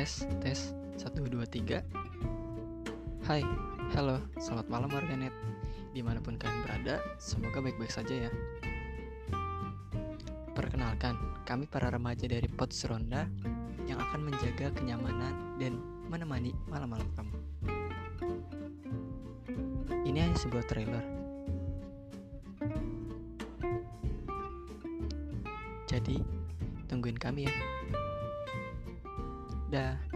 Tes, tes, 1, 2, 3 Hai, halo, selamat malam warganet. Di mana pun kalian berada, semoga baik-baik saja ya. Perkenalkan, kami para remaja dari Pots Ronda Yang akan menjaga kenyamanan dan menemani malam-malam kamu. Ini hanya sebuah trailer. Jadi, tungguin kami ya Dah.